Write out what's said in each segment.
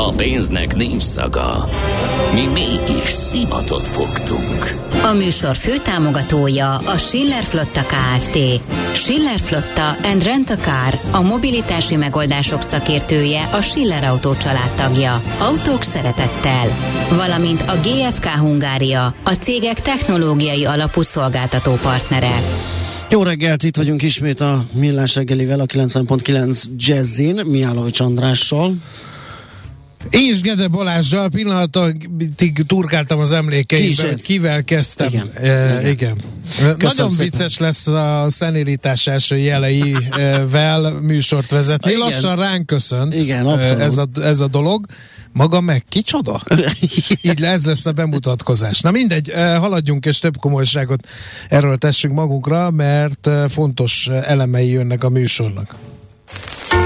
A pénznek nincs szaga. Mi mégis szimatot fogtunk. A műsor főtámogatója a Schiller Flotta KFT. Schiller Flotta and Rent a Car, a mobilitási megoldások szakértője, a Schiller Autó családtagja. Autók szeretettel. Valamint a GFK Hungária, a cégek technológiai alapú szolgáltató partnere. Jó reggelt, itt vagyunk ismét a Millás reggelivel, a 90.9 Jazzin, Miálovics Andrással. És Gede Balázsjal pillanatig turkáltam az emlékeimben, Ki kivel kezdtem. Igen. E, igen. igen. Nagyon szépen. vicces lesz a szenilitás első jeleivel műsort vezetni. Igen. Lassan ránk köszön Igen, e, abszolút. ez a, ez a dolog. Maga meg kicsoda? Így ez lesz a bemutatkozás. Na mindegy, e, haladjunk és több komolyságot erről tessünk magunkra, mert e, fontos elemei jönnek a műsornak.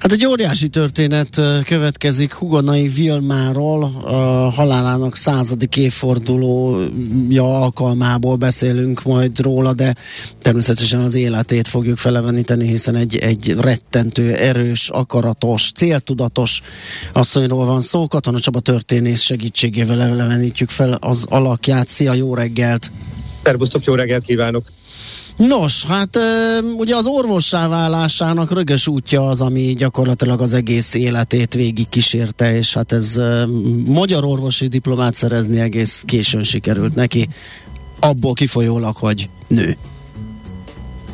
Hát egy óriási történet következik Hugonai Vilmáról, a halálának századik évfordulója alkalmából beszélünk majd róla, de természetesen az életét fogjuk feleveníteni, hiszen egy, egy rettentő, erős, akaratos, céltudatos asszonyról van szó. Katona Csaba történész segítségével elevenítjük fel az alakját. Szia, jó reggelt! Szervusztok, jó reggelt kívánok! Nos, hát ugye az orvossá válásának rögös útja az, ami gyakorlatilag az egész életét végig kísérte, és hát ez magyar orvosi diplomát szerezni egész későn sikerült neki, abból kifolyólag, hogy nő.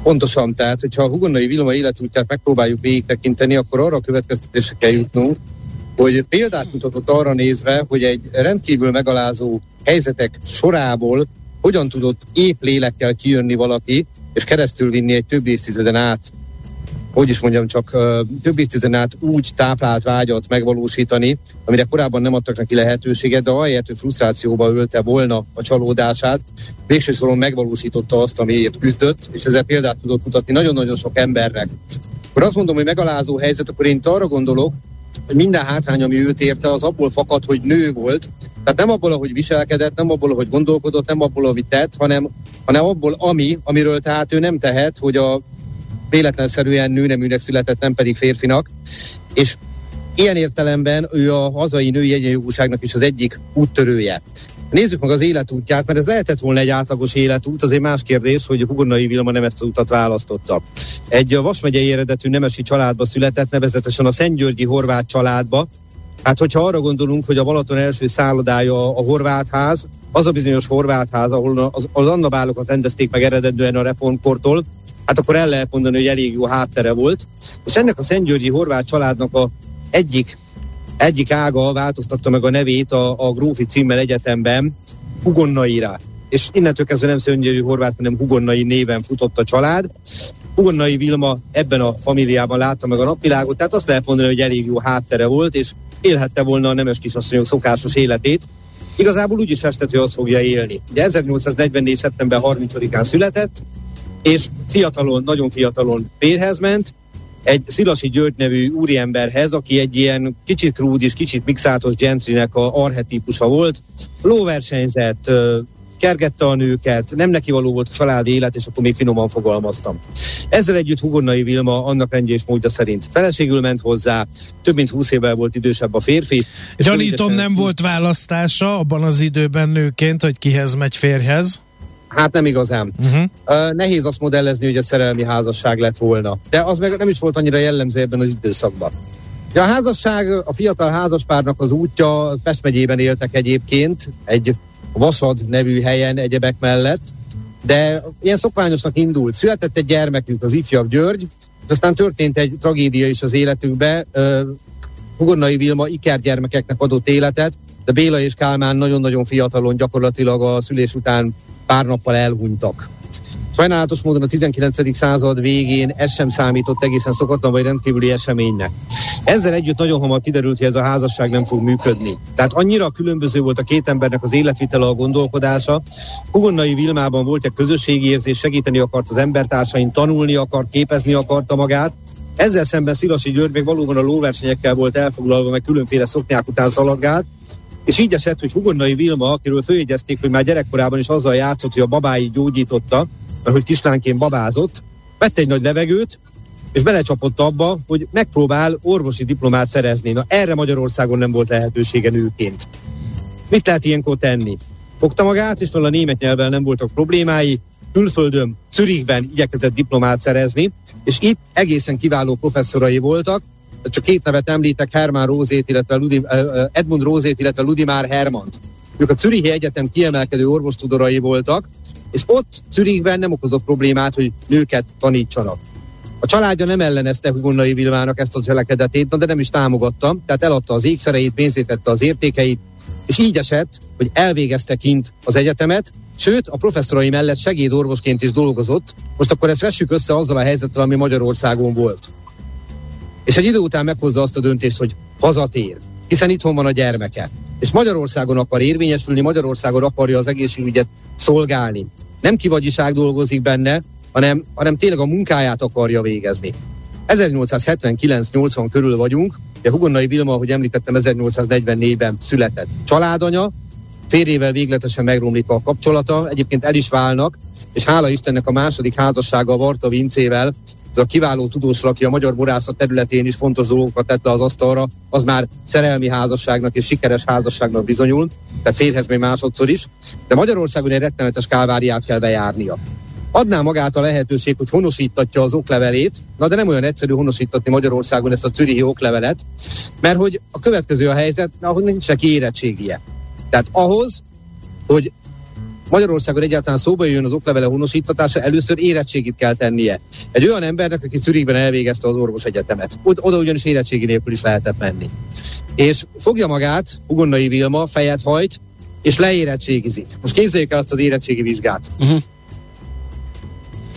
Pontosan, tehát, hogyha a Hugonai Vilma életútját megpróbáljuk végigtekinteni, akkor arra a következtetésre kell jutnunk, hogy példát mutatott arra nézve, hogy egy rendkívül megalázó helyzetek sorából hogyan tudott épp lélekkel kijönni valaki, és keresztül vinni egy több évtizeden át, hogy is mondjam, csak több évtizeden át úgy táplált vágyat megvalósítani, amire korábban nem adtak neki lehetőséget, de ahelyett, hogy frusztrációba ölte volna a csalódását, végső soron megvalósította azt, amiért küzdött, és ezzel példát tudott mutatni nagyon-nagyon sok embernek. Akkor azt mondom, hogy megalázó helyzet, akkor én itt arra gondolok, minden hátrány, ami őt érte, az abból fakad, hogy nő volt. Tehát nem abból, ahogy viselkedett, nem abból, ahogy gondolkodott, nem abból, amit tett, hanem, hanem abból, ami, amiről tehát ő nem tehet, hogy a véletlenszerűen nőneműnek született, nem pedig férfinak. És ilyen értelemben ő a hazai női egyenjogúságnak is az egyik úttörője. Nézzük meg az életútját, mert ez lehetett volna egy átlagos életút, azért más kérdés, hogy Hugonai Vilma nem ezt az utat választotta. Egy Vas megyei eredetű nemesi családba született, nevezetesen a Szentgyörgyi horvát családba. Hát, hogyha arra gondolunk, hogy a Balaton első szállodája a horvát ház, az a bizonyos horvát ház, ahol az, az annabálokat rendezték meg eredetően a reformkortól, hát akkor el lehet mondani, hogy elég jó háttere volt. És ennek a Szentgyörgyi horvát családnak a egyik egyik ága változtatta meg a nevét a, a Grófi címmel egyetemben Hugonnaira. És innentől kezdve nem Szentgyörgyi Horvát, hanem Hugonnai néven futott a család. Hugonnai Vilma ebben a familiában látta meg a napvilágot, tehát azt lehet mondani, hogy elég jó háttere volt, és élhette volna a nemes kisasszonyok szokásos életét. Igazából úgy is estet, hogy azt fogja élni. Ugye 1844. szeptember 30-án született, és fiatalon, nagyon fiatalon férhez ment, egy Szilasi György nevű úriemberhez, aki egy ilyen kicsit rúd és kicsit mixátos gentrinek a arhetípusa volt. Lóversenyzett, kergette a nőket, nem neki való volt a családi élet, és akkor még finoman fogalmaztam. Ezzel együtt Hugonnai Vilma annak rendje és módja szerint feleségül ment hozzá, több mint 20 évvel volt idősebb a férfi. Gyanítom, nem volt választása abban az időben nőként, hogy kihez megy férjhez. Hát nem igazán. Uh-huh. Uh, nehéz azt modellezni, hogy a szerelmi házasság lett volna. De az meg nem is volt annyira jellemző ebben az időszakban. Ja, a házasság, a fiatal házaspárnak az útja Pest megyében éltek egyébként, egy Vasad nevű helyen egyebek mellett, de ilyen szokványosnak indult. Született egy gyermekük, az ifjabb György, és aztán történt egy tragédia is az életükbe. Uh, Hugonnai Vilma ikergyermekeknek adott életet, de Béla és Kálmán nagyon-nagyon fiatalon gyakorlatilag a szülés után pár nappal elhunytak. Sajnálatos módon a 19. század végén ez sem számított egészen szokatlan vagy rendkívüli eseménynek. Ezzel együtt nagyon hamar kiderült, hogy ez a házasság nem fog működni. Tehát annyira különböző volt a két embernek az életvitele, a gondolkodása. Hugonnai Vilmában volt egy közösségi érzés, segíteni akart az embertársain, tanulni akart, képezni akarta magát, ezzel szemben Szilasi György még valóban a lóversenyekkel volt elfoglalva, meg különféle szoknyák után szaladgált, és így esett, hogy Hugonnai Vilma, akiről följegyezték, hogy már gyerekkorában is azzal játszott, hogy a babái gyógyította, mert hogy kislánként babázott, vette egy nagy levegőt, és belecsapott abba, hogy megpróbál orvosi diplomát szerezni. Na erre Magyarországon nem volt lehetősége nőként. Mit lehet ilyenkor tenni? Fogta magát, és a német nyelvvel nem voltak problémái, külföldön, Zürichben igyekezett diplomát szerezni, és itt egészen kiváló professzorai voltak, csak két nevet említek, Hermann Rózét, illetve Ludi, Edmund Rózét, illetve Ludimár Hermant. Ők a Zürichi Egyetem kiemelkedő orvostudorai voltak, és ott Zürichben nem okozott problémát, hogy nőket tanítsanak. A családja nem ellenezte Hugonai Vilmának ezt a cselekedetét, de nem is támogatta, tehát eladta az ékszereit, pénzét tette az értékeit, és így esett, hogy elvégezte kint az egyetemet, sőt, a professzorai mellett segédorvosként is dolgozott. Most akkor ezt vessük össze azzal a helyzettel, ami Magyarországon volt. És egy idő után meghozza azt a döntést, hogy hazatér, hiszen itthon van a gyermeke. És Magyarországon akar érvényesülni, Magyarországon akarja az egészségügyet szolgálni. Nem kivagyiság dolgozik benne, hanem, hanem tényleg a munkáját akarja végezni. 1879-80 körül vagyunk, ugye Hugonnai Vilma, ahogy említettem, 1844-ben született családanya, férjével végletesen megromlik a kapcsolata, egyébként el is válnak, és hála Istennek a második házassága a Varta Vincével, ez a kiváló tudós, aki a magyar borászat területén is fontos dolgokat tette az asztalra, az már szerelmi házasságnak és sikeres házasságnak bizonyul, tehát férhez még másodszor is, de Magyarországon egy rettenetes káváriát kell bejárnia. Adná magát a lehetőség, hogy honosítatja az oklevelét, na de nem olyan egyszerű honosítatni Magyarországon ezt a Czürichi oklevelet, mert hogy a következő a helyzet, ahol nincs neki érettségie. Tehát ahhoz, hogy Magyarországon egyáltalán szóba jön az oklevele honosítatása, először érettségit kell tennie. Egy olyan embernek, aki Zürichben elvégezte az orvos egyetemet. Oda ugyanis érettségi nélkül is lehetett menni. És fogja magát, Ugonnai Vilma, fejet hajt, és leérettségizik. Most képzeljük el azt az érettségi vizsgát. Uh-huh.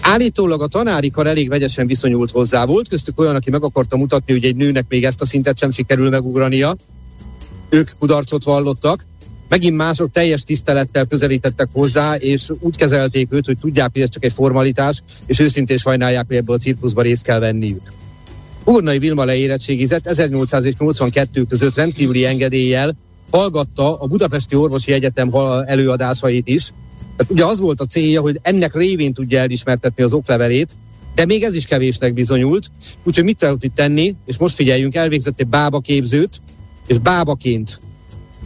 Állítólag a tanári kar elég vegyesen viszonyult hozzá. Volt köztük olyan, aki meg akarta mutatni, hogy egy nőnek még ezt a szintet sem sikerül megugrania. Ők kudarcot vallottak. Megint mások teljes tisztelettel közelítettek hozzá, és úgy kezelték őt, hogy tudják, hogy ez csak egy formalitás, és őszintén sajnálják, hogy ebből a cirkuszba részt kell venniük. Urnai Vilma leérettségizett 1882 között rendkívüli engedéllyel hallgatta a Budapesti Orvosi Egyetem előadásait is, tehát ugye az volt a célja, hogy ennek révén tudja elismertetni az oklevelét, de még ez is kevésnek bizonyult, úgyhogy mit tudott itt tenni, és most figyeljünk, elvégzett egy bába képzőt, és bábaként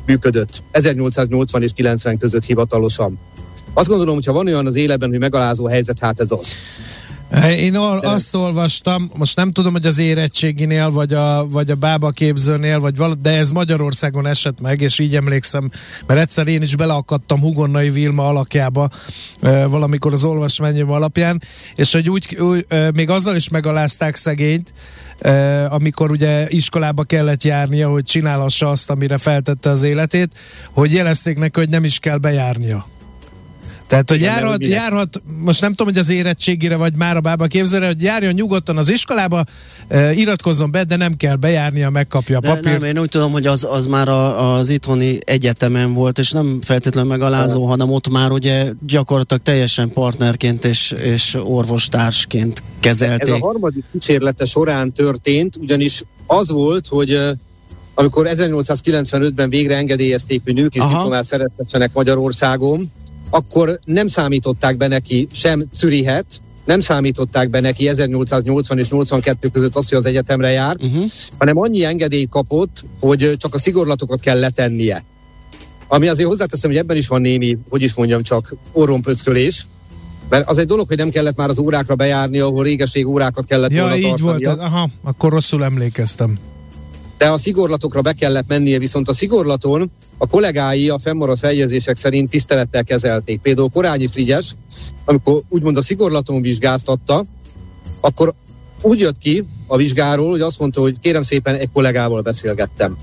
működött 1880 és 90 között hivatalosan. Azt gondolom, hogy ha van olyan az életben, hogy megalázó helyzet, hát ez az. Én or- azt olvastam, most nem tudom, hogy az érettséginél, vagy a, vagy a bába képzőnél, vagy val- de ez Magyarországon esett meg, és így emlékszem, mert egyszer én is beleakadtam Hugonnai Vilma alakjába valamikor az olvasmányom alapján, és hogy úgy, úgy még azzal is megalázták szegényt, amikor ugye iskolába kellett járnia, hogy csinálhassa azt, amire feltette az életét, hogy jelezték neki, hogy nem is kell bejárnia. Tehát, hogy Igen, járhat, járhat, most nem tudom, hogy az érettségére vagy már a bába képzelre, hogy járjon nyugodtan az iskolába, iratkozzon be, de nem kell bejárnia, megkapja a papírt. Nem, én úgy tudom, hogy az, az már a, az itthoni egyetemen volt, és nem feltétlenül megalázó, hanem ott már ugye gyakorlatilag teljesen partnerként és, és orvostársként kezelték. Ez a harmadik kísérlete során történt, ugyanis az volt, hogy amikor 1895-ben végre engedélyezték, hogy nők is diplomát szeretessenek Magyarországon, akkor nem számították be neki sem Zürihet, nem számították be neki 1880 és 82 között azt, hogy az egyetemre járt, uh-huh. hanem annyi engedélyt kapott, hogy csak a szigorlatokat kell letennie. Ami azért hozzáteszem, hogy ebben is van némi, hogy is mondjam, csak orrompöckölés, mert az egy dolog, hogy nem kellett már az órákra bejárni, ahol régeség órákat kellett ja, volna így tartania. volt, aha, akkor rosszul emlékeztem de a szigorlatokra be kellett mennie, viszont a szigorlaton a kollégái a fennmaradt feljegyzések szerint tisztelettel kezelték. Például Korányi Frigyes, amikor úgymond a szigorlaton vizsgáztatta, akkor úgy jött ki a vizsgáról, hogy azt mondta, hogy kérem szépen egy kollégával beszélgettem.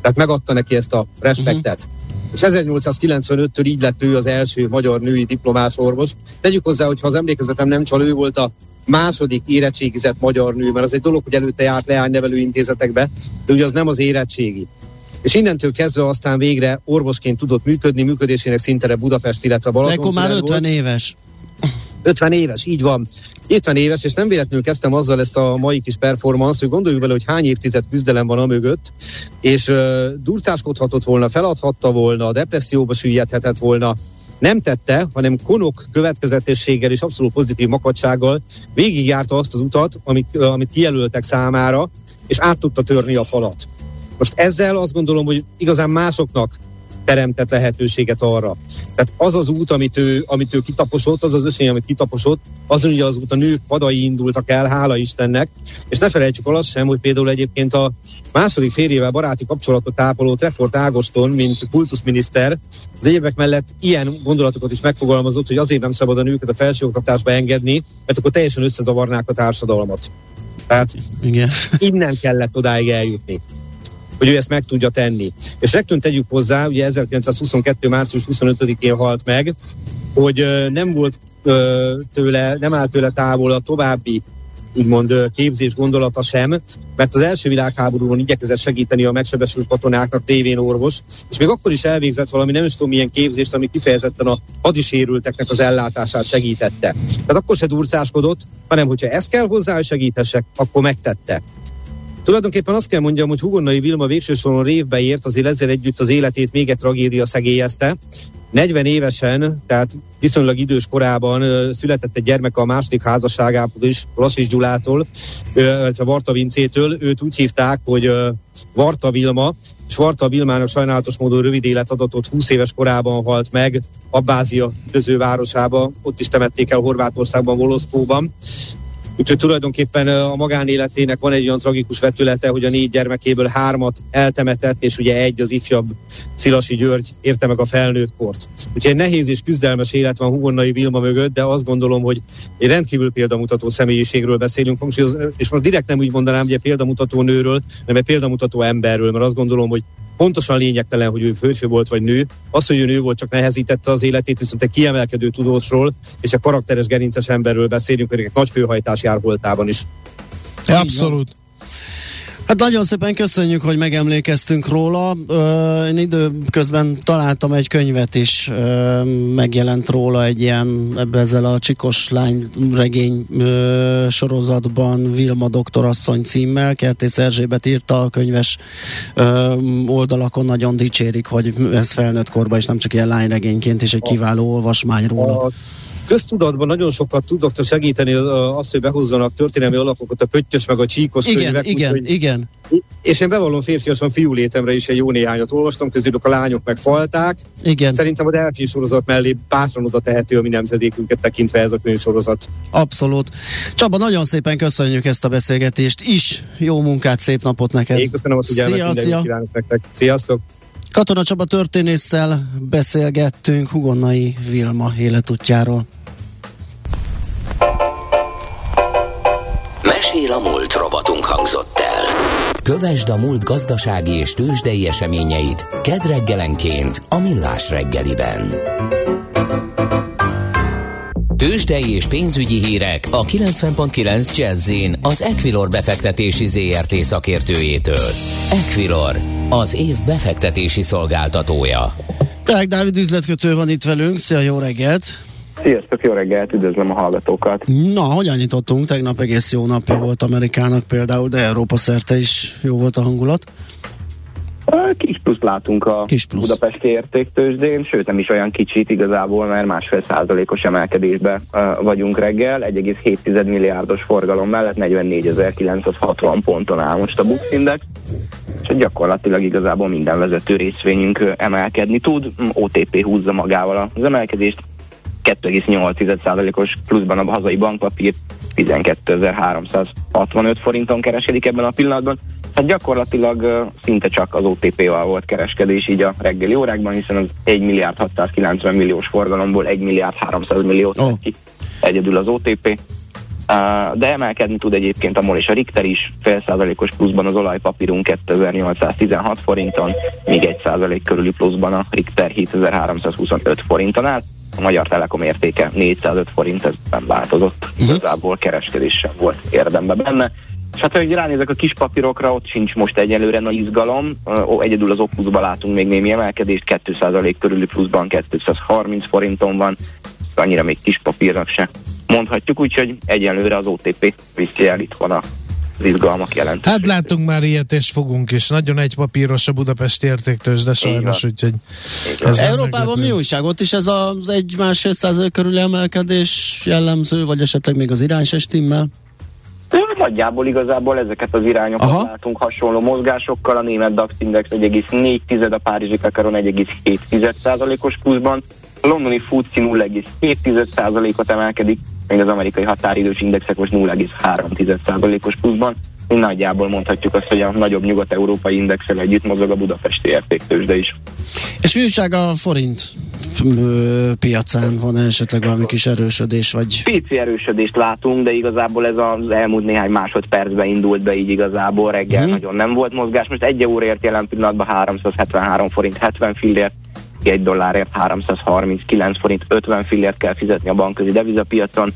Tehát megadta neki ezt a respektet. Uh-huh és 1895-től így lett ő az első magyar női diplomás orvos. Tegyük hozzá, hogy ha az emlékezetem nem csal, ő volt a második érettségizett magyar nő, mert az egy dolog, hogy előtte járt leánynevelő intézetekbe, de ugye az nem az érettségi. És innentől kezdve aztán végre orvosként tudott működni, működésének szintere Budapest, illetve Balaton. De akkor már 50 volt. éves. 50 éves, így van. 50 éves, és nem véletlenül kezdtem azzal ezt a mai kis performance, hogy gondoljuk bele, hogy hány évtized küzdelem van a mögött, és uh, durcáskodhatott volna, feladhatta volna, a depresszióba süllyedhetett volna, nem tette, hanem konok következetességgel és abszolút pozitív makadsággal végigjárta azt az utat, amit, amit kijelöltek számára, és át tudta törni a falat. Most ezzel azt gondolom, hogy igazán másoknak teremtett lehetőséget arra. Tehát az az út, amit ő, amit ő kitaposott, az az ösvény, amit kitaposott, azon ugye az út a nők vadai indultak el, hála Istennek, és ne felejtsük el azt sem, hogy például egyébként a második férjével baráti kapcsolatot tápoló Trefort Ágoston, mint kultuszminiszter, az évek mellett ilyen gondolatokat is megfogalmazott, hogy azért nem szabad a nőket a felsőoktatásba engedni, mert akkor teljesen összezavarnák a társadalmat. Tehát Igen. innen kellett odáig eljutni hogy ő ezt meg tudja tenni. És rögtön tegyük hozzá, ugye 1922. március 25-én halt meg, hogy nem volt tőle, nem áll tőle távol a további úgymond képzés gondolata sem, mert az első világháborúban igyekezett segíteni a megsebesült katonáknak révén orvos, és még akkor is elvégzett valami nem is tudom milyen képzést, ami kifejezetten a hadisérülteknek az ellátását segítette. Tehát akkor se durcáskodott, hanem hogyha ezt kell hozzá, hogy segítessek, akkor megtette. Tulajdonképpen azt kell mondjam, hogy Hugonnai Vilma végső soron révbe ért, azért ezzel együtt az életét még egy tragédia szegélyezte. 40 évesen, tehát viszonylag idős korában született egy gyermek a második házasságából is, Lassís Gyulától, illetve Varta Vincétől. Őt úgy hívták, hogy Varta Vilma, és Varta Vilmának sajnálatos módon rövid élet adatot 20 éves korában halt meg Abbázia városába, ott is temették el Horvátországban, Voloszkóban. Úgyhogy tulajdonképpen a magánéletének van egy olyan tragikus vetülete, hogy a négy gyermekéből hármat eltemetett, és ugye egy az ifjabb Szilasi György érte meg a felnőtt kort. Úgyhogy egy nehéz és küzdelmes élet van Hugonnai Vilma mögött, de azt gondolom, hogy egy rendkívül példamutató személyiségről beszélünk, és most direkt nem úgy mondanám, hogy egy példamutató nőről, hanem egy példamutató emberről, mert azt gondolom, hogy pontosan lényegtelen, hogy ő férfi volt vagy nő. Az, hogy ő nő volt, csak nehezítette az életét, viszont egy kiemelkedő tudósról és egy karakteres gerinces emberről beszélünk, akinek nagy főhajtás jár holtában is. Abszolút. Hát nagyon szépen köszönjük, hogy megemlékeztünk róla. Én időközben találtam egy könyvet is, megjelent róla egy ilyen, ezzel a Csikos lány regény sorozatban Vilma doktorasszony címmel. Kertész Erzsébet írta a könyves oldalakon, nagyon dicsérik, hogy ez felnőtt korban, és nem csak ilyen lányregényként, és egy kiváló olvasmány róla köztudatban nagyon sokat tud doktor segíteni azt, hogy behozzanak történelmi alakokat, a pöttyös meg a csíkos igen, könyvek. Igen, úgy, igen. És én bevallom férfiasan fiú létemre is egy jó néhányat olvastam, közülük a lányok megfalták. Igen. Szerintem a Delphi sorozat mellé bátran oda tehető a mi nemzedékünket tekintve ez a könyvsorozat. Abszolút. Csaba, nagyon szépen köszönjük ezt a beszélgetést is. Jó munkát, szép napot neked. Én köszönöm a figyelmet, szia, szia. nektek. Sziasztok! Katona Csaba történésszel beszélgettünk Hugonnai Vilma életútjáról. Mesél a múlt robotunk hangzott el. Kövesd a múlt gazdasági és tőzsdei eseményeit kedd reggelenként a Millás reggeliben. Tőzsdei és pénzügyi hírek a 90.9 jazz az Equilor befektetési ZRT szakértőjétől. Equilor, az év befektetési szolgáltatója. Tehát Dávid üzletkötő van itt velünk, szia, jó reggelt! Sziasztok, jó reggelt, üdvözlöm a hallgatókat. Na, hogyan nyitottunk? Tegnap egész jó napja volt Amerikának például, de Európa szerte is jó volt a hangulat. Kis plusz látunk a Kis plusz. budapesti értéktősdén, sőt nem is olyan kicsit igazából, mert másfél százalékos emelkedésbe vagyunk reggel, 1,7 milliárdos forgalom mellett 44.960 ponton áll most a Bux Index, és gyakorlatilag igazából minden vezető részvényünk emelkedni tud, OTP húzza magával az emelkedést, 2,8%-os pluszban a hazai bankpapír 12.365 forinton kereskedik ebben a pillanatban. Hát gyakorlatilag szinte csak az OTP-val volt kereskedés így a reggeli órákban, hiszen az 1 milliárd 690 milliós forgalomból 1 milliárd 300 milliót oh. ki egyedül az OTP. de emelkedni tud egyébként a MOL és a Richter is, fél százalékos pluszban az olajpapírunk 2816 forinton, még egy százalék körüli pluszban a Richter 7325 forinton áll. A Magyar Telekom értéke 405 forint, ez nem változott. Uh-huh. Igazából kereskedés sem volt érdembe benne. És hát, hogy ránézek a kis papírokra, ott sincs most egyelőre nagy izgalom. Egyedül az Opusba látunk még némi emelkedést, 2% körüli pluszban 230 forinton van. Annyira még kis papírnak se mondhatjuk, úgyhogy egyenlőre az OTP viszi el itt van a az izgalmak jelent. Hát látunk már ilyet, és fogunk is. Nagyon egy papíros a Budapesti értéktős, de sajnos, úgyhogy... Ez Európában mi újság? Ott is ez az egy másfél százalék körüli emelkedés jellemző, vagy esetleg még az irány se stimmel? Nagyjából igazából ezeket az irányokat Aha. látunk hasonló mozgásokkal. A német DAX Index 1,4, a Párizsi Kakaron 1,7 százalékos pluszban, a londoni FTSE 0,7 ot emelkedik, még az amerikai határidős indexek most 0,3%-os pluszban. Nagyjából mondhatjuk azt, hogy a nagyobb nyugat-európai indexel együtt mozog a budapesti értéktősde is. És mi újság a forint piacán? Van esetleg valami kis erősödés? Vagy... Pici erősödést látunk, de igazából ez az elmúlt néhány másodpercben indult be így igazából. Reggel hmm. nagyon nem volt mozgás. Most egy euróért jelen pillanatban 373 forint 70 fillért egy dollárért 339 forint 50 fillért kell fizetni a bankközi devizapiacon.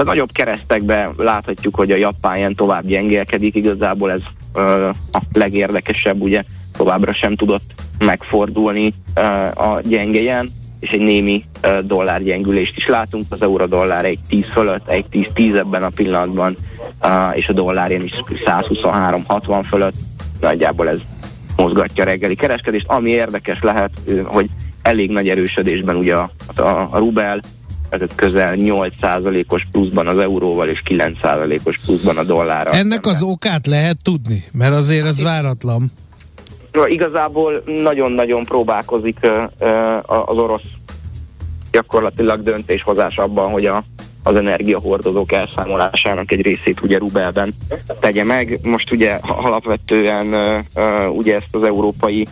A nagyobb keresztekbe láthatjuk, hogy a japán ilyen tovább gyengélkedik, igazából ez ö, a legérdekesebb, ugye továbbra sem tudott megfordulni ö, a gyengéjen, és egy némi ö, dollárgyengülést is látunk, az euró-dollár egy 10 fölött, egy 10-10 ebben a pillanatban, ö, és a dollárén is 123-60 fölött, nagyjából ez mozgatja a reggeli kereskedést. Ami érdekes lehet, hogy elég nagy erősödésben ugye a, a, a rubel, ez közel 8%-os pluszban az euróval és 9%-os pluszban a dollárral. Ennek az okát lehet tudni? Mert azért ez váratlan. Igazából nagyon-nagyon próbálkozik az orosz gyakorlatilag döntéshozás abban, hogy a, az energiahordozók elszámolásának egy részét ugye rubelben tegye meg. Most ugye alapvetően ugye ezt az európai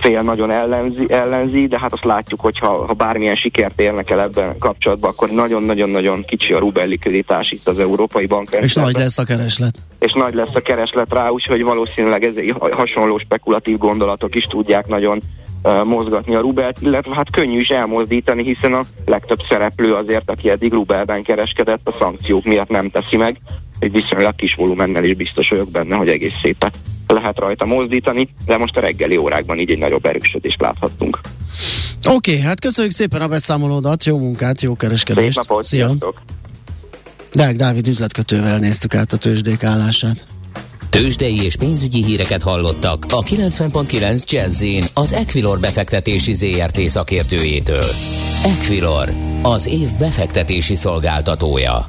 fél nagyon ellenzi, ellenzi, de hát azt látjuk, hogy ha, ha bármilyen sikert érnek el ebben kapcsolatban, akkor nagyon-nagyon-nagyon kicsi a rubel likviditás itt az Európai Bank. És nagy lesz a kereslet. És nagy lesz a kereslet rá, úgyhogy valószínűleg ez hasonló spekulatív gondolatok is tudják nagyon mozgatni a rubelt, illetve hát könnyű is elmozdítani, hiszen a legtöbb szereplő azért, aki eddig rubelben kereskedett, a szankciók miatt nem teszi meg. Egy viszonylag kis volumennel is biztos vagyok benne, hogy egész szépen lehet rajta mozdítani, de most a reggeli órákban így egy nagyobb erősödést láthattunk. Oké, okay, hát köszönjük szépen a beszámolódat, jó munkát, jó kereskedést. Szép napot, Szia! Deák Dávid üzletkötővel néztük át a tőzsdék állását. Tőzsdei és pénzügyi híreket hallottak a 90.9 jazz az Equilor befektetési ZRT szakértőjétől. Equilor, az év befektetési szolgáltatója.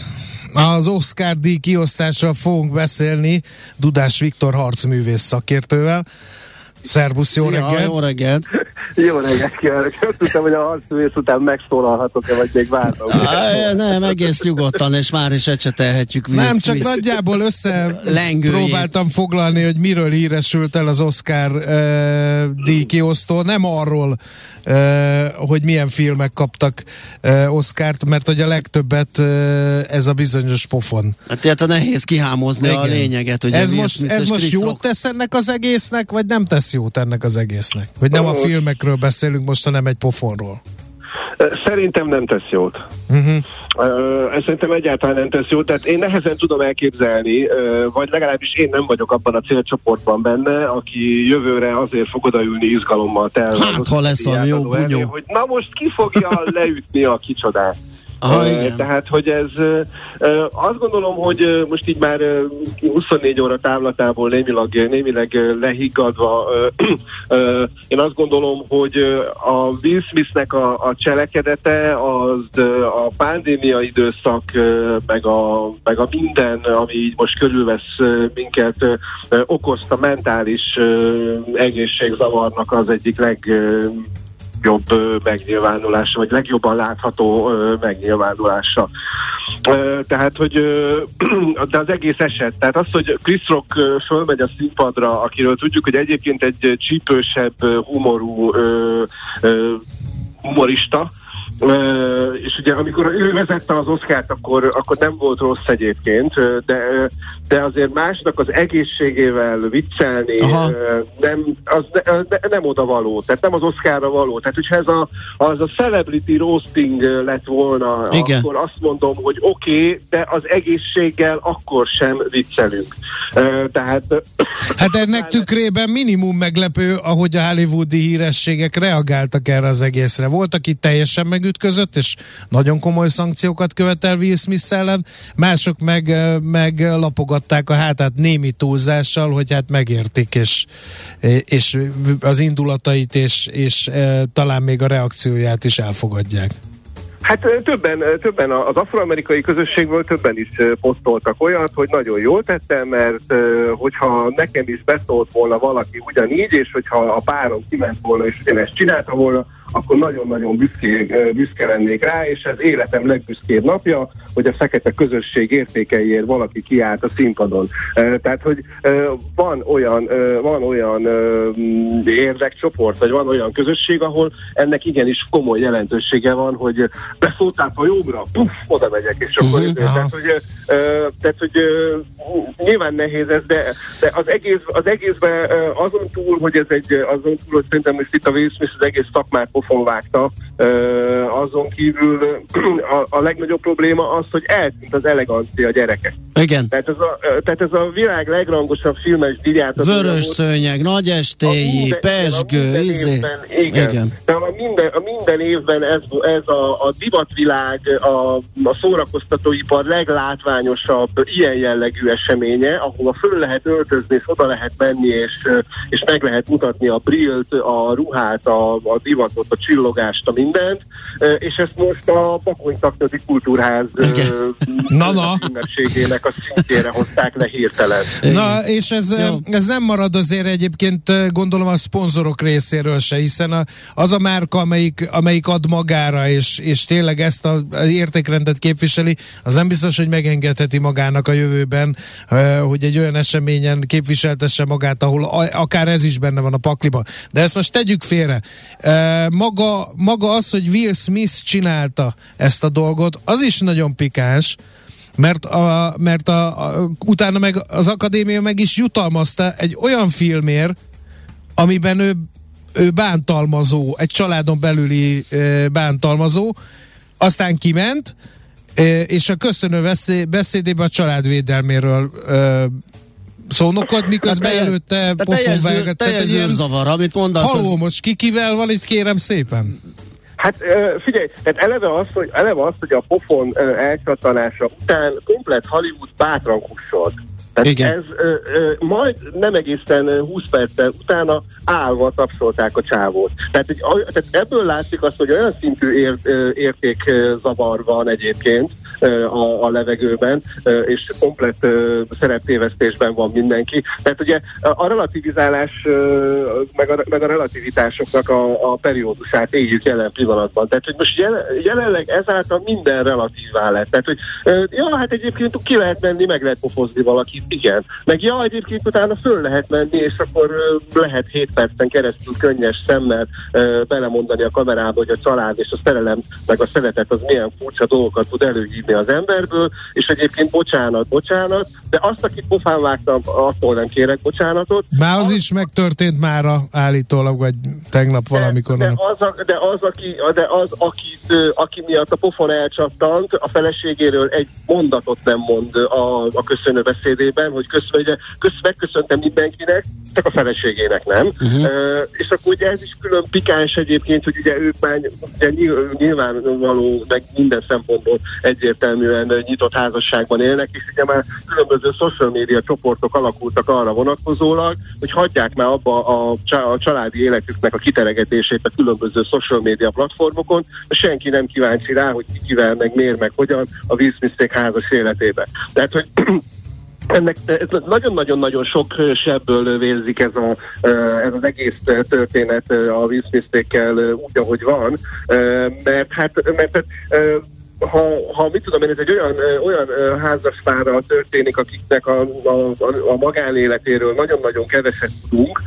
Az Oscar díj kiosztásra fogunk beszélni Dudás Viktor harcművész szakértővel. Szerbusz, jó Szia, reggelt! Jó reggelt! Jó reggelt kívánok! Azt tudtam, hogy a harcművész után megszólalhatok-e, vagy még várnom. Nem, egész nyugodtan, és már is ecsetelhetjük vissza. Nem, csak visz. nagyjából össze próbáltam foglalni, hogy miről híresült el az Oscar uh, díj kiosztó. Nem arról, uh, hogy milyen filmek kaptak uh, Oscárt, mert hogy a legtöbbet uh, ez a bizonyos pofon. Hát tehát nehéz kihámozni Igen. a lényeget. Hogy ez most, ez most jót tesz ennek az egésznek, vagy nem tesz jót ennek az egésznek? Vagy nem a filmekről beszélünk most, hanem egy pofonról? Szerintem nem tesz jót. Uh-huh. Ez szerintem egyáltalán nem tesz jót, tehát én nehezen tudom elképzelni, vagy legalábbis én nem vagyok abban a célcsoportban benne, aki jövőre azért fog odaülni izgalommal telve. Hát, ha lesz a jó bunyó. hogy na most ki fogja leütni a kicsodát. Aha, igen. Tehát, hogy ez azt gondolom, hogy most így már 24 óra távlatából némileg, némileg lehiggadva én azt gondolom, hogy a Will Smithnek a, a cselekedete az a pandémia időszak meg a, meg a minden, ami így most körülvesz minket, okozta mentális egészségzavarnak az egyik leg legjobb megnyilvánulása, vagy legjobban látható megnyilvánulása. Tehát, hogy de az egész eset, tehát az, hogy Chris Rock fölmegy a színpadra, akiről tudjuk, hogy egyébként egy csípősebb humorú humorista, Uh, és ugye amikor ő vezette az oszkárt, akkor, akkor nem volt rossz egyébként, de, de azért másnak az egészségével viccelni uh, nem, az ne, ne, nem oda való, tehát nem az oszkárra való. Tehát, hogyha ez a, az a celebrity roasting lett volna, Igen. akkor azt mondom, hogy oké, okay, de az egészséggel akkor sem viccelünk. Uh, tehát... Hát ennek tükrében minimum meglepő, ahogy a hollywoodi hírességek reagáltak erre az egészre. Volt, aki teljesen megüt ütközött, és nagyon komoly szankciókat követel Will Smith ellen, mások meg, meg lapogatták a hátát némi túlzással, hogy hát megértik, és, és az indulatait, és, és talán még a reakcióját is elfogadják. Hát többen, többen az afroamerikai közösségből többen is posztoltak olyat, hogy nagyon jól tettem, mert hogyha nekem is beszólt volna valaki ugyanígy, és hogyha a párom kiment volna és ugyanezt csinálta volna, akkor nagyon-nagyon büszké, büszke lennék rá, és ez életem legbüszkébb napja, hogy a fekete közösség értékeiért valaki kiállt a színpadon. Tehát, hogy van olyan, van olyan érdekcsoport, vagy van olyan közösség, ahol ennek igenis komoly jelentősége van, hogy beszóltál a jobbra, puff, oda megyek, és akkor uh-huh, tehát, hogy, tehát, hogy nyilván nehéz ez, de, de az, egész, az egészben azon túl, hogy ez egy, azon túl, hogy szerintem most itt a Will Smith az egész szakmát pofon vágta. Azon kívül a, a legnagyobb probléma az, hogy eltűnt az elegancia a gyerekek. Igen. Tehát ez a, tehát ez a világ legrangosabb filmes díját. Vörös szőnyeg, nagy estély, pesgő, izé. Igen. igen. De a minden, a minden évben ez, ez a, a divatvilág, a, a szórakoztatóipar leglátványosabb ilyen jellegű eseménye, ahol föl lehet öltözni, és oda lehet menni, és, és meg lehet mutatni a brillt, a ruhát, a, a divatot, a csillogást, a mindent, és ezt most a Bakony Taknyodi Kultúrház ünnepségének a szintjére hozták le hirtelen. Na, és ez, ez nem marad azért egyébként gondolom a szponzorok részéről se, hiszen a, az a márka, amelyik, amelyik ad magára, és, és tényleg ezt az értékrendet képviseli, az nem biztos, hogy megengedheti magának a jövőben, hogy egy olyan eseményen képviseltesse magát, ahol akár ez is benne van a pakliba. De ezt most tegyük félre maga, maga az, hogy Will Smith csinálta ezt a dolgot, az is nagyon pikáns, mert, a, mert a, a, utána meg az akadémia meg is jutalmazta egy olyan filmér, amiben ő, ő bántalmazó, egy családon belüli e, bántalmazó, aztán kiment, e, és a köszönő beszédében a családvédelméről e, szónokod, miközben hát előtte pofon Teljes zűrzavar, amit mondasz. Haló, az... most kikivel van itt, kérem szépen? Hát figyelj, tehát eleve az, hogy, eleve az, hogy a pofon elcsatanása után komplet Hollywood bátran kussolt. Tehát Igen. ez ö, ö, majd nem egészen 20 perccel utána állva tapsolták a csávót. Tehát, egy, tehát ebből látszik azt, hogy olyan szintű ér, értékzavar van egyébként, a, a levegőben, és komplett szereptévesztésben van mindenki. Tehát ugye a relativizálás, meg a, meg a relativitásoknak a, a periódusát éljük jelen pillanatban. Tehát, hogy most jelen, jelenleg ezáltal minden relatívá lett. Tehát, hogy ja, hát egyébként ki lehet menni, meg lehet pofozni valakit, igen. Meg ja, egyébként utána föl lehet menni, és akkor lehet 7 percen keresztül könnyes szemmel belemondani a kamerába, hogy a család és a szerelem, meg a szeretet az milyen furcsa dolgokat tud előhívni kiszedni az emberből, és egyébként bocsánat, bocsánat, de azt, akit pofán vágtam, attól nem kérek bocsánatot. Már az, az is megtörtént már állítólag, vagy tegnap valamikor. De, de, az, a, de az, aki, de az akit, aki miatt a pofon elcsattant, a feleségéről egy mondatot nem mond a, a köszönő beszédében, hogy kösz, ugye, kösz, megköszöntem mindenkinek, csak a feleségének nem. Uh-huh. Uh, és akkor ugye ez is külön pikáns egyébként, hogy ugye ők már ugye nyilvánvaló, meg minden szempontból egyértelműen nyitott házasságban élnek, és ugye már különböző social media csoportok alakultak arra vonatkozólag, hogy hagyják már abba a, a családi életüknek a kiteregetését a különböző social media platformokon, senki nem kíváncsi rá, hogy ki kivel, meg miért, meg hogyan a vízmiszték házas életébe. Tehát, hogy ennek nagyon-nagyon-nagyon sok sebből vérzik ez, a, ez az egész történet a vízmisztékkel úgy, ahogy van, mert hát mert, ha, ha mit tudom én, ez egy olyan, olyan házaspárral történik, akiknek a, a, a magánéletéről nagyon-nagyon keveset tudunk,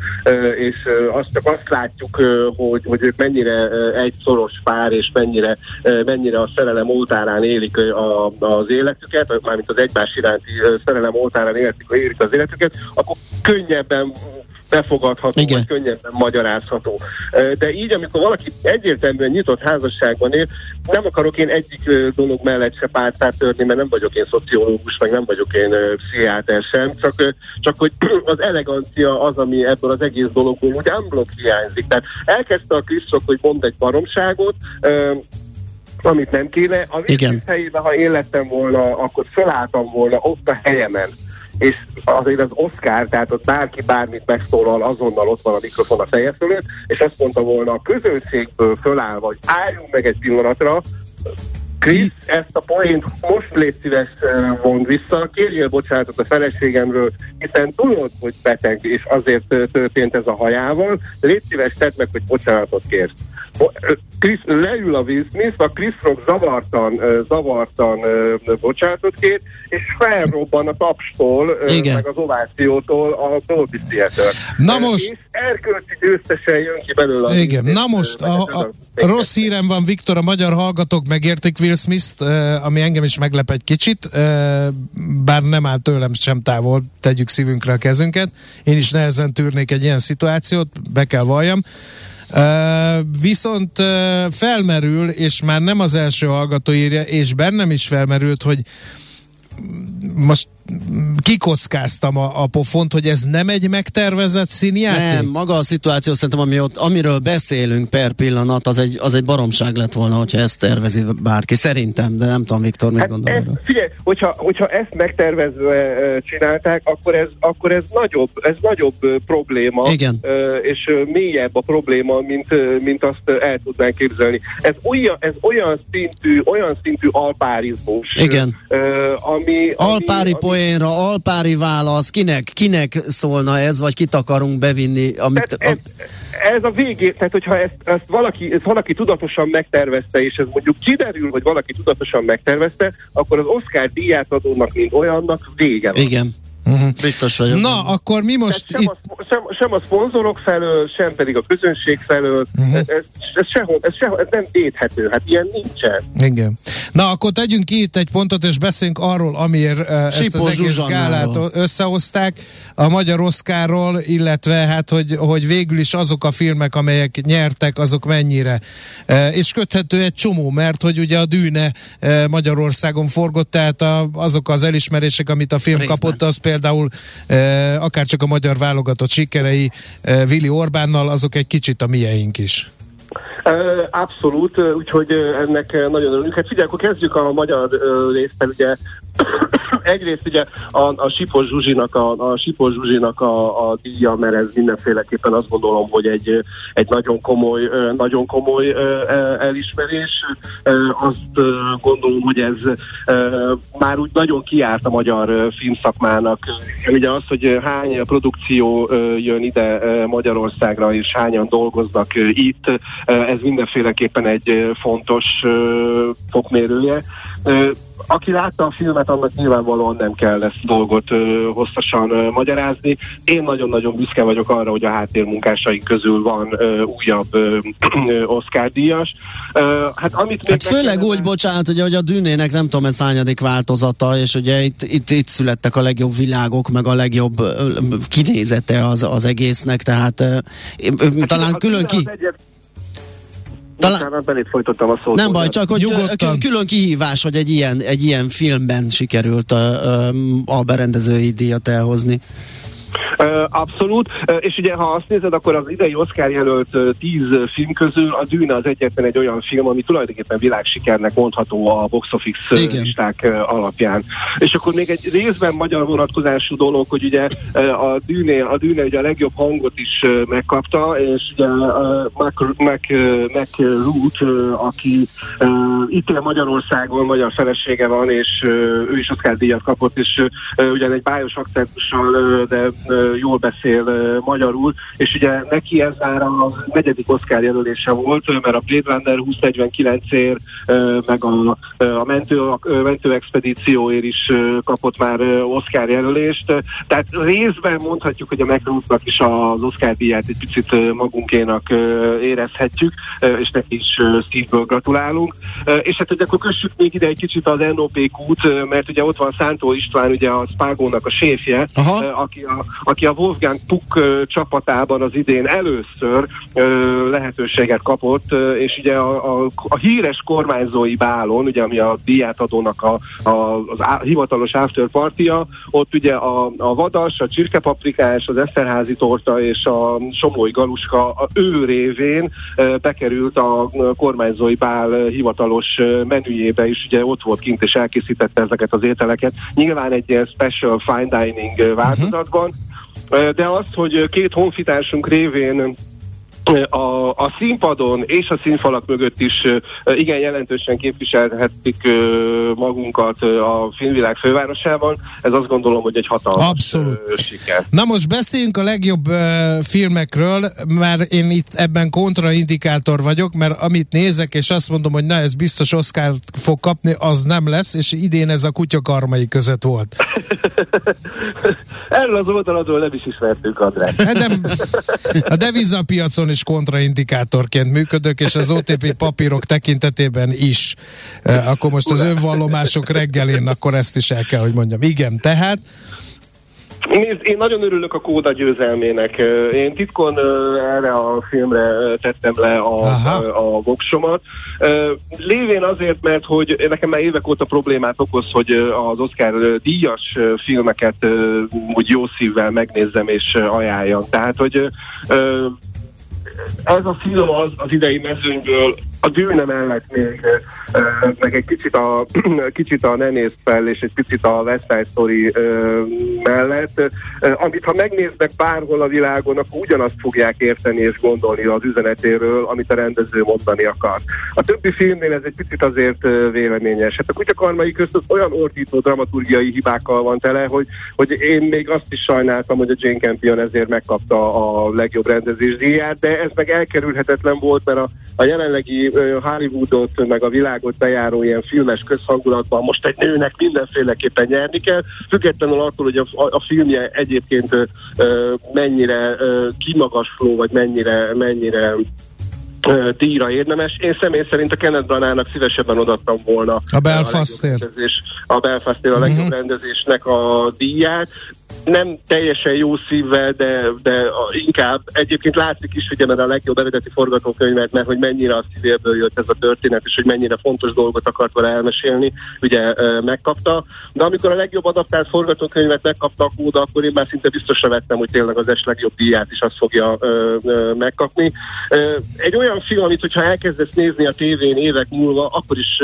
és azt csak azt látjuk, hogy, hogy ők mennyire egy szoros pár, és mennyire, mennyire a szerelem oltárán élik a, az életüket, mármint az egymás iránti szerelem oltárán élik, élik az életüket, akkor könnyebben befogadható, Igen. vagy könnyebben magyarázható. De így, amikor valaki egyértelműen nyitott házasságban él, nem akarok én egyik dolog mellett se pártát törni, mert nem vagyok én szociológus, meg nem vagyok én pszichiáter sem, csak, csak hogy az elegancia az, ami ebből az egész dologból úgy unblock hiányzik. Tehát elkezdte a Krisztok, hogy mond egy baromságot, amit nem kéne. A Igen. helyében, ha én lettem volna, akkor felálltam volna ott a helyemen és azért az Oscar, tehát ott bárki bármit megszólal, azonnal ott van a mikrofon a feje fölött, és azt mondta volna a közönségből fölállva, hogy álljunk meg egy pillanatra, Krisz, ezt a poént most légy szíves mond vissza, kérjél bocsánatot a feleségemről, hiszen tudod, hogy beteg, és azért történt ez a hajával, légy szíves, tedd meg, hogy bocsánatot kérsz. Chris, leül a Will Smith, a Chris Rock zavartan, zavartan bocsánatot kér, és felrobban a tapstól, Igen. meg az ovációtól a Dolby Theater. Na most... És erkölcsi győztesen jön ki belőle. Igen, na most a, a, rossz hírem van, Viktor, a magyar hallgatók megértik Will Smith-t, ami engem is meglep egy kicsit, bár nem áll tőlem sem távol, tegyük szívünkre a kezünket. Én is nehezen tűrnék egy ilyen szituációt, be kell valljam. Viszont felmerül, és már nem az első hallgató írja, és bennem is felmerült, hogy most kikockáztam a, a pofont, hogy ez nem egy megtervezett színjáték? Nem, maga a szituáció szerintem, ami ott, amiről beszélünk per pillanat, az egy, az egy baromság lett volna, hogyha ezt tervezi bárki. Szerintem, de nem tudom, Viktor, mit hát gondol? Ez, figyelj, hogyha, hogyha ezt megtervezve csinálták, akkor ez, akkor ez nagyobb, ez nagyobb probléma, Igen. és mélyebb a probléma, mint, mint azt el tudnánk képzelni. Ez olyan, ez olyan szintű, olyan szintű alpárizmus, Igen. ami... Alpári ami, poénra, alpári válasz, kinek, kinek szólna ez, vagy kit akarunk bevinni? Amit, ez, ez, ez a végé, tehát hogyha ezt, ezt valaki, ezt valaki tudatosan megtervezte, és ez mondjuk kiderül, hogy valaki tudatosan megtervezte, akkor az Oscar díját adónak, mint olyannak vége van. Igen. Uh-huh. Biztos vagyok. Na, akkor mi most sem, itt... a, sem, sem a szponzorok felől, sem pedig a közönség felől, uh-huh. ez, ez, sehol, ez, sehol, ez nem védhető, hát ilyen nincsen. Igen. Na, akkor tegyünk ki itt egy pontot, és beszéljünk arról, amiért uh, ezt az egész gálát összehozták, a Magyar Oszkáról, illetve hát, hogy, hogy végül is azok a filmek, amelyek nyertek, azok mennyire. Uh, és köthető egy csomó, mert hogy ugye a Dűne uh, Magyarországon forgott, tehát a, azok az elismerések, amit a film Részben. kapott, az például például e, akár csak a magyar válogatott sikerei e, Vili Orbánnal, azok egy kicsit a mieink is. Abszolút, úgyhogy ennek nagyon örülünk. Hát figyelj, akkor kezdjük a magyar résztel, ugye egyrészt ugye a, a Sipos Zsuzsinak a, a, Sipos Zsuzsinak a, a díja, mert ez mindenféleképpen azt gondolom, hogy egy, egy nagyon komoly, nagyon komoly elismerés. Azt gondolom, hogy ez már úgy nagyon kiárt a magyar filmszakmának. Ugye az, hogy hány produkció jön ide Magyarországra, és hányan dolgoznak itt, ez mindenféleképpen egy fontos fokmérője aki látta a filmet, annak nyilvánvalóan nem kell ezt dolgot ö, hosszasan ö, magyarázni. Én nagyon-nagyon büszke vagyok arra, hogy a háttérmunkásaink közül van ö, újabb ö, ö, Oscar díjas. Ö, hát, amit még hát főleg kellene... úgy, bocsánat, hogy, hogy a dűnének nem tudom, ez hányadik változata, és ugye itt, itt, itt születtek a legjobb világok, meg a legjobb kinézete az, az egésznek, tehát hát talán külön ki... Egyet talán... Bocsánat, belét folytottam a szót. Nem baj, csak hogy Nyugodtan. külön kihívás, hogy egy ilyen, egy ilyen filmben sikerült a, a berendezői díjat elhozni. Abszolút, és ugye ha azt nézed, akkor az idei Oscar jelölt tíz film közül a Dűne az egyetlen egy olyan film, ami tulajdonképpen világsikernek mondható a box office Igen. listák alapján. És akkor még egy részben magyar vonatkozású dolog, hogy ugye a Dűne, a Dűne ugye a legjobb hangot is megkapta, és ugye Mac, Mac, Mac Root, aki itt él Magyarországon, magyar felesége van, és ő is Oscar díjat kapott, és ugyan egy bájos akcentussal, de jól beszél magyarul, és ugye neki ez már a negyedik Oscar jelölése volt, mert a Blade Runner 2049-ért, meg a, a mentő, a mentő expedícióért is kapott már Oscar jelölést. Tehát részben mondhatjuk, hogy a McRuth-nak is az Oscar díját egy picit magunkénak érezhetjük, és neki is szívből gratulálunk. És hát hogy akkor kössük még ide egy kicsit az NOP út, mert ugye ott van Szántó István, ugye a Spágónak a séfje, Aha. aki a, aki a Wolfgang Puck csapatában az idén először lehetőséget kapott, és ugye a, a, a híres kormányzói bálon, ugye ami a díjátadónak a, a, az á, hivatalos afterpartia, ott ugye a, a vadas, a csirkepaprikás, az eszterházi torta és a somlói galuska a ő révén bekerült a kormányzói bál hivatalos menüjébe is, ugye ott volt kint és elkészítette ezeket az ételeket. Nyilván egy ilyen special fine dining változatban, de az, hogy két honfitársunk révén a, a színpadon és a színfalak mögött is igen jelentősen képviselhetik magunkat a filmvilág fővárosában. Ez azt gondolom, hogy egy hatalmas Abszolút. siker. Na most beszéljünk a legjobb filmekről, mert én itt ebben kontraindikátor vagyok, mert amit nézek, és azt mondom, hogy na, ez biztos Oscar fog kapni, az nem lesz, és idén ez a kutyakarmai között volt. Erről az oldaladról nem is ismertünk, András. Hát nem, a devizapiacon is kontraindikátorként működök, és az OTP papírok tekintetében is. E, akkor most az önvallomások reggelén, akkor ezt is el kell, hogy mondjam. Igen, tehát Nézd, én nagyon örülök a kóda győzelmének. Én titkon erre a filmre tettem le a, a, a voksomat. Lévén azért, mert hogy nekem már évek óta problémát okoz, hogy az Oscar díjas filmeket úgy jó szívvel megnézzem és ajánljam. Tehát, hogy ez a film az, az idei mezőnyből a dűne mellett még meg egy kicsit a, kicsit a Ne fel, és egy picit a West Side Story mellett, amit ha megnéznek bárhol a világon, akkor ugyanazt fogják érteni és gondolni az üzenetéről, amit a rendező mondani akar. A többi filmnél ez egy picit azért véleményes. Hát a kutyakarmai közt olyan ordító dramaturgiai hibákkal van tele, hogy, hogy én még azt is sajnáltam, hogy a Jane Campion ezért megkapta a legjobb rendezés díját, de ez meg elkerülhetetlen volt, mert a, a jelenlegi Hollywoodot, meg a világot bejáró ilyen filmes közhangulatban most egy nőnek mindenféleképpen nyerni kell, függetlenül attól, hogy a, a filmje egyébként mennyire kimagasló, vagy mennyire, mennyire díjra érdemes. Én személy szerint a Kenneth Branagh-nak szívesebben odattam volna a Belfastért a, a Belfastért a legjobb uh-huh. rendezésnek a díját nem teljesen jó szívvel, de, de inkább egyébként látszik is, hogy a legjobb eredeti forgatókönyvet, mert hogy mennyire a szívéből jött ez a történet, és hogy mennyire fontos dolgot akart vele elmesélni, ugye megkapta. De amikor a legjobb adaptált forgatókönyvet megkapta a kóda, akkor én már szinte biztosra vettem, hogy tényleg az es legjobb díját is azt fogja ö, ö, megkapni. Ö, egy olyan film, amit hogyha elkezdesz nézni a tévén évek múlva, akkor is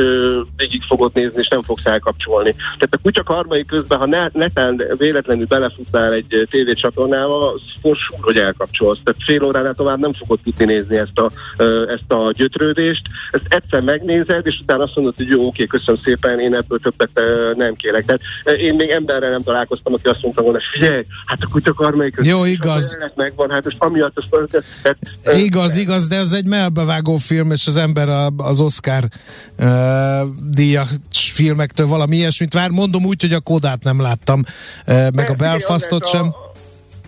végig fogod nézni, és nem fogsz elkapcsolni. Tehát a kutya karmai közben, ha ne, netán véletlenül belefutnál egy tévécsatornába, fos, hogy elkapcsolsz. Tehát fél óránál tovább nem fogod tudni nézni ezt a, ezt a gyötrődést. Ezt egyszer megnézed, és utána azt mondod, hogy jó, oké, köszönöm szépen, én ebből többet nem kérek. Tehát én még emberrel nem találkoztam, aki azt mondta volna, figyelj, hát akkor akar melyik Jó, igaz. Megvan, hát most amiatt azt tehát, Igaz, de, igaz, de ez egy melbevágó film, és az ember az Oscar uh, díjas filmektől valami ilyesmit vár. Mondom úgy, hogy a Kodát nem láttam, uh, meg a Belfastot sem.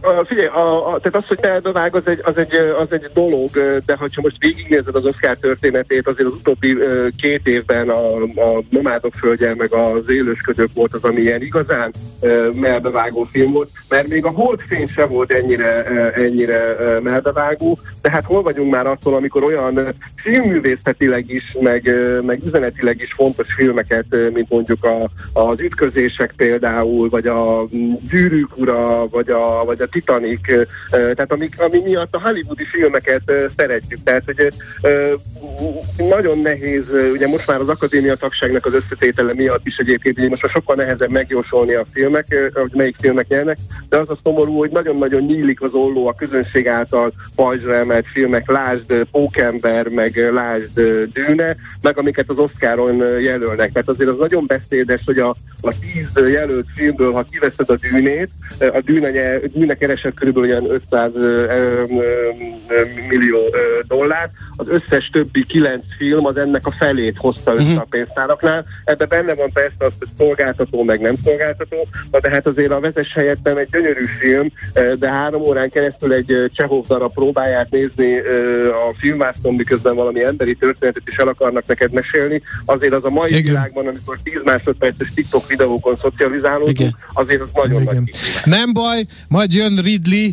A, figyelj, a, a, tehát az, hogy elbevág, az egy, az, egy, az egy dolog, de ha most végignézed az Oscar történetét, azért az utóbbi két évben a, a Nomádok földje, meg az Élősködők volt az, ami ilyen igazán melbevágó film volt, mert még a Holdfény sem volt ennyire, ennyire melbevágó, de hát hol vagyunk már attól, amikor olyan filmművészetileg is, meg, meg üzenetileg is fontos filmeket, mint mondjuk a, az ütközések például, vagy a gyűrűk ura, vagy a, vagy a Titanic, tehát ami, ami miatt a hollywoodi filmeket szeretjük. Tehát, hogy nagyon nehéz, ugye most már az akadémia tagságnak az összetétele miatt is egyébként, hogy most már sokkal nehezebb megjósolni a filmek, hogy melyik filmek nyernek, de az a szomorú, hogy nagyon-nagyon nyílik az olló a közönség által pajzsra emelt filmek, lásd Pókember, meg lásd Dűne, meg amiket az Oscaron jelölnek. Tehát azért az nagyon beszédes, hogy a, a tíz jelölt filmből, ha kiveszed a Dűnét, a Dűne, Dűne keresett körülbelül 500 millió dollár, az összes többi kilenc film az ennek a felét hozta össze uh-huh. a pénztáraknál. Ebben benne van persze az, hogy szolgáltató, meg nem szolgáltató, na de hát azért a vezes helyettem egy gyönyörű film, de három órán keresztül egy Csehov darab próbáját nézni a filmászton, miközben valami emberi történetet is el akarnak neked mesélni, azért az a mai Igen. világban, amikor 10 másodperces TikTok videókon szocializálódunk, azért az nagyon Igen. nagy Nem baj, majd jön Ridley,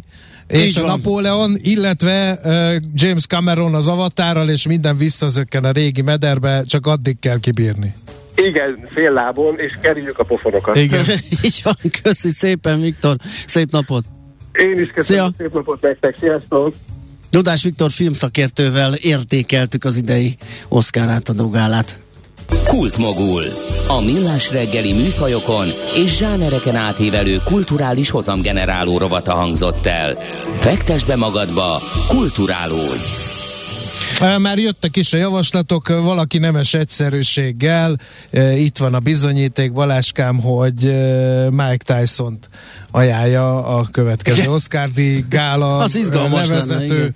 és Így a van. Napóleon, illetve uh, James Cameron az avatárral, és minden visszazökken a régi mederbe, csak addig kell kibírni. Igen, fél lábon, és kerüljük a pofonokat. Igen. Így van, köszi szépen, Viktor. Szép napot. Én is köszönöm, Szia. szép napot nektek. Sziasztok! Dudás Viktor filmszakértővel értékeltük az idei Oscar átadógálát. Kultmogul. A millás reggeli műfajokon és zsánereken átívelő kulturális hozamgeneráló rovata hangzott el. Fektes be magadba, kulturálódj! Már jöttek is a javaslatok, valaki nemes egyszerűséggel, itt van a bizonyíték, Baláskám, hogy Mike Tyson-t ajánlja a következő Oscar díj gála Az levezető lenne,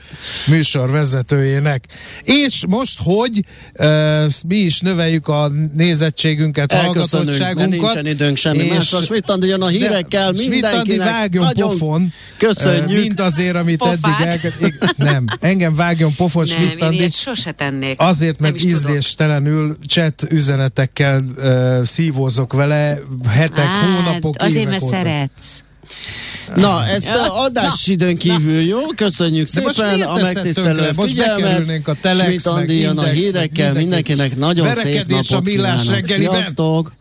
műsor vezetőjének. És most, hogy uh, mi is növeljük a nézettségünket, hallgatottságunkat. nincsen időnk semmi és másra. Schmidt jön a hírekkel, mindenkinek. vágjon pofon. Köszönjük. Mind azért, amit Pofát. eddig el... Nem, engem vágjon pofon Schmidt Andi. sose tennék. Azért, mert ízléstelenül chat üzenetekkel uh, szívózok vele hetek, Á, hónapok, Azért, mert szeretsz. Na, ezt a adásidőn kívül jó, köszönjük De szépen a megtisztelő figyelmet. a Telex, Schmidt Andi jön a hírekkel, mindenkinek nagyon szép napot kívánok. Sziasztok!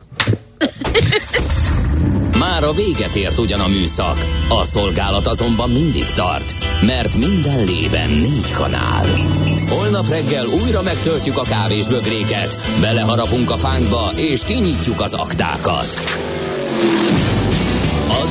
Már a véget ért ugyan a műszak, a szolgálat azonban mindig tart, mert minden lében négy kanál. Holnap reggel újra megtöltjük a kávés bögréket, beleharapunk a fánkba és kinyitjuk az aktákat.